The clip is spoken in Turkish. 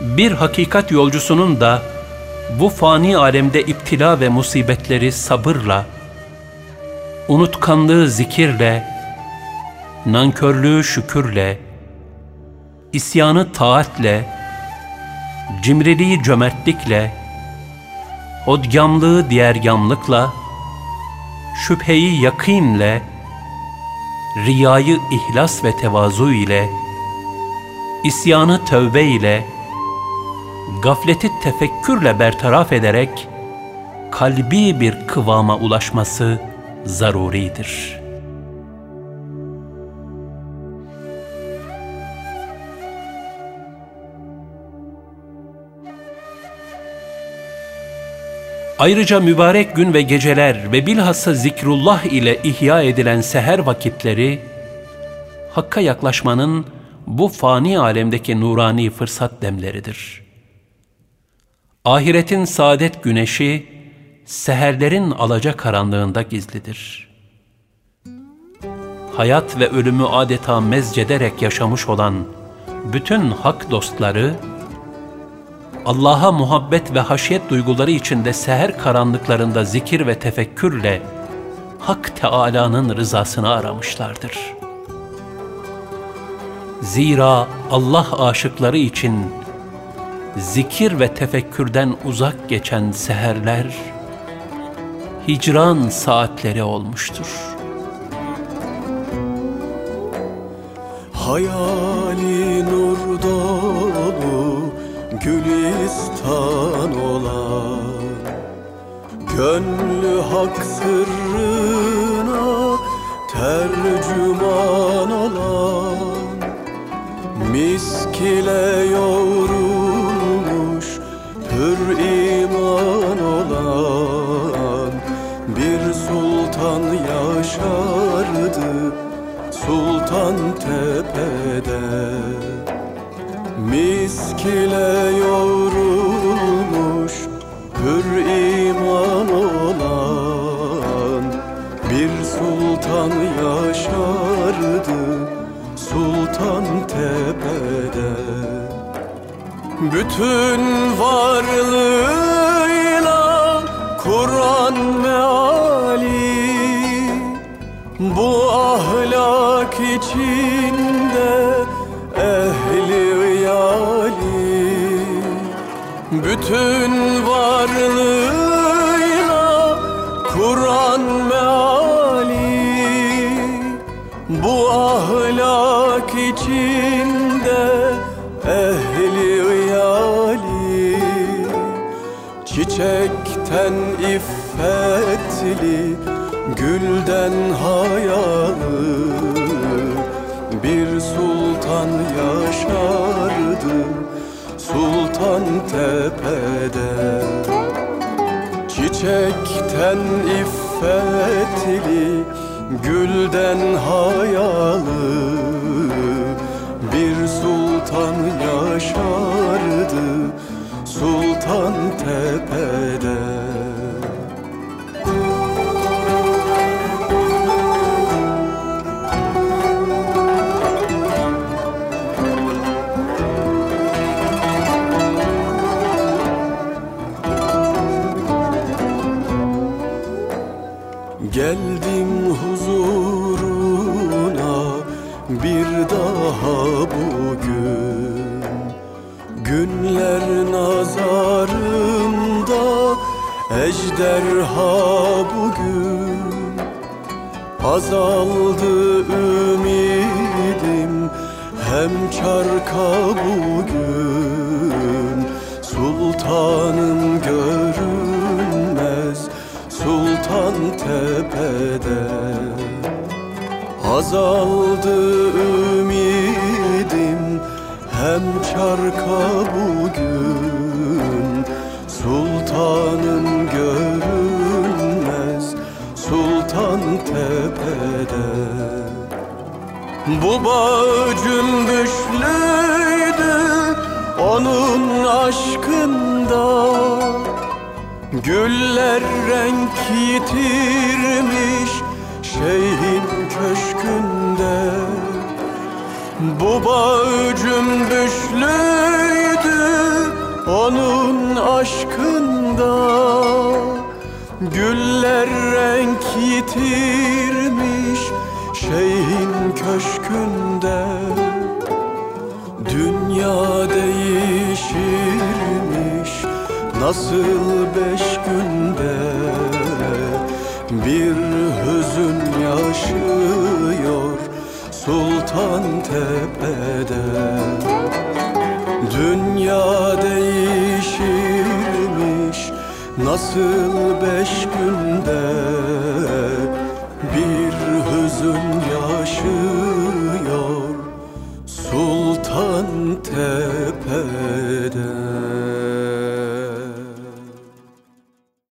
Bir hakikat yolcusunun da bu fani alemde iptila ve musibetleri sabırla, unutkanlığı zikirle, nankörlüğü şükürle, isyanı taatle, cimriliği cömertlikle, hodgamlığı diğergamlıkla, şüpheyi yakinle, riyayı ihlas ve tevazu ile, isyanı tövbe ile, gafleti tefekkürle bertaraf ederek, kalbi bir kıvama ulaşması zaruridir.'' Ayrıca mübarek gün ve geceler ve bilhassa zikrullah ile ihya edilen seher vakitleri, Hakk'a yaklaşmanın bu fani alemdeki nurani fırsat demleridir. Ahiretin saadet güneşi, seherlerin alaca karanlığında gizlidir. Hayat ve ölümü adeta mezcederek yaşamış olan bütün hak dostları, Allah'a muhabbet ve haşyet duyguları içinde seher karanlıklarında zikir ve tefekkürle Hak Teâlâ'nın rızasını aramışlardır. Zira Allah aşıkları için zikir ve tefekkürden uzak geçen seherler hicran saatleri olmuştur. Hayali nur dolu gülistan olan Gönlü hak sırrına tercüman olan Misk ile yaşardı sultan tepede. Misk ile yoğrulmuş Hür iman olan Bir sultan yaşardı Sultan tepede. Bütün varlığıyla içinde ehli yali bütün varlığıyla Kur'an meali. Bu ahlak içinde ehli yali çiçekten iffetli gülden hayalı bir sultan yaşardı Sultan tepede. Çiçekten iffetli Gülden hayalı Bir sultan yaşardı Sultan tepede Geldim huzuruna bir daha bugün. Günler nazarımda ejderha bugün. Azaldı ümidim hem çarka bugün. Sultanım görünmez sultan tepede. Azaldı ümidim hem çarka bugün Sultanım görünmez sultan tepede. Bu bağ cümbüşlüydü onun aşkında Güller renk yitirmiş şeyhin köşkünde. Bu bağ cümbüşlüydü onun aşkında. Güller renk yitirmiş şeyhin köşkünde. Dünya değişirmiş Nasıl beş günde bir hüzün yaşıyor Sultan Tepe'de? Dünya değişirmiş Nasıl beş günde bir hüzün yaşıyor?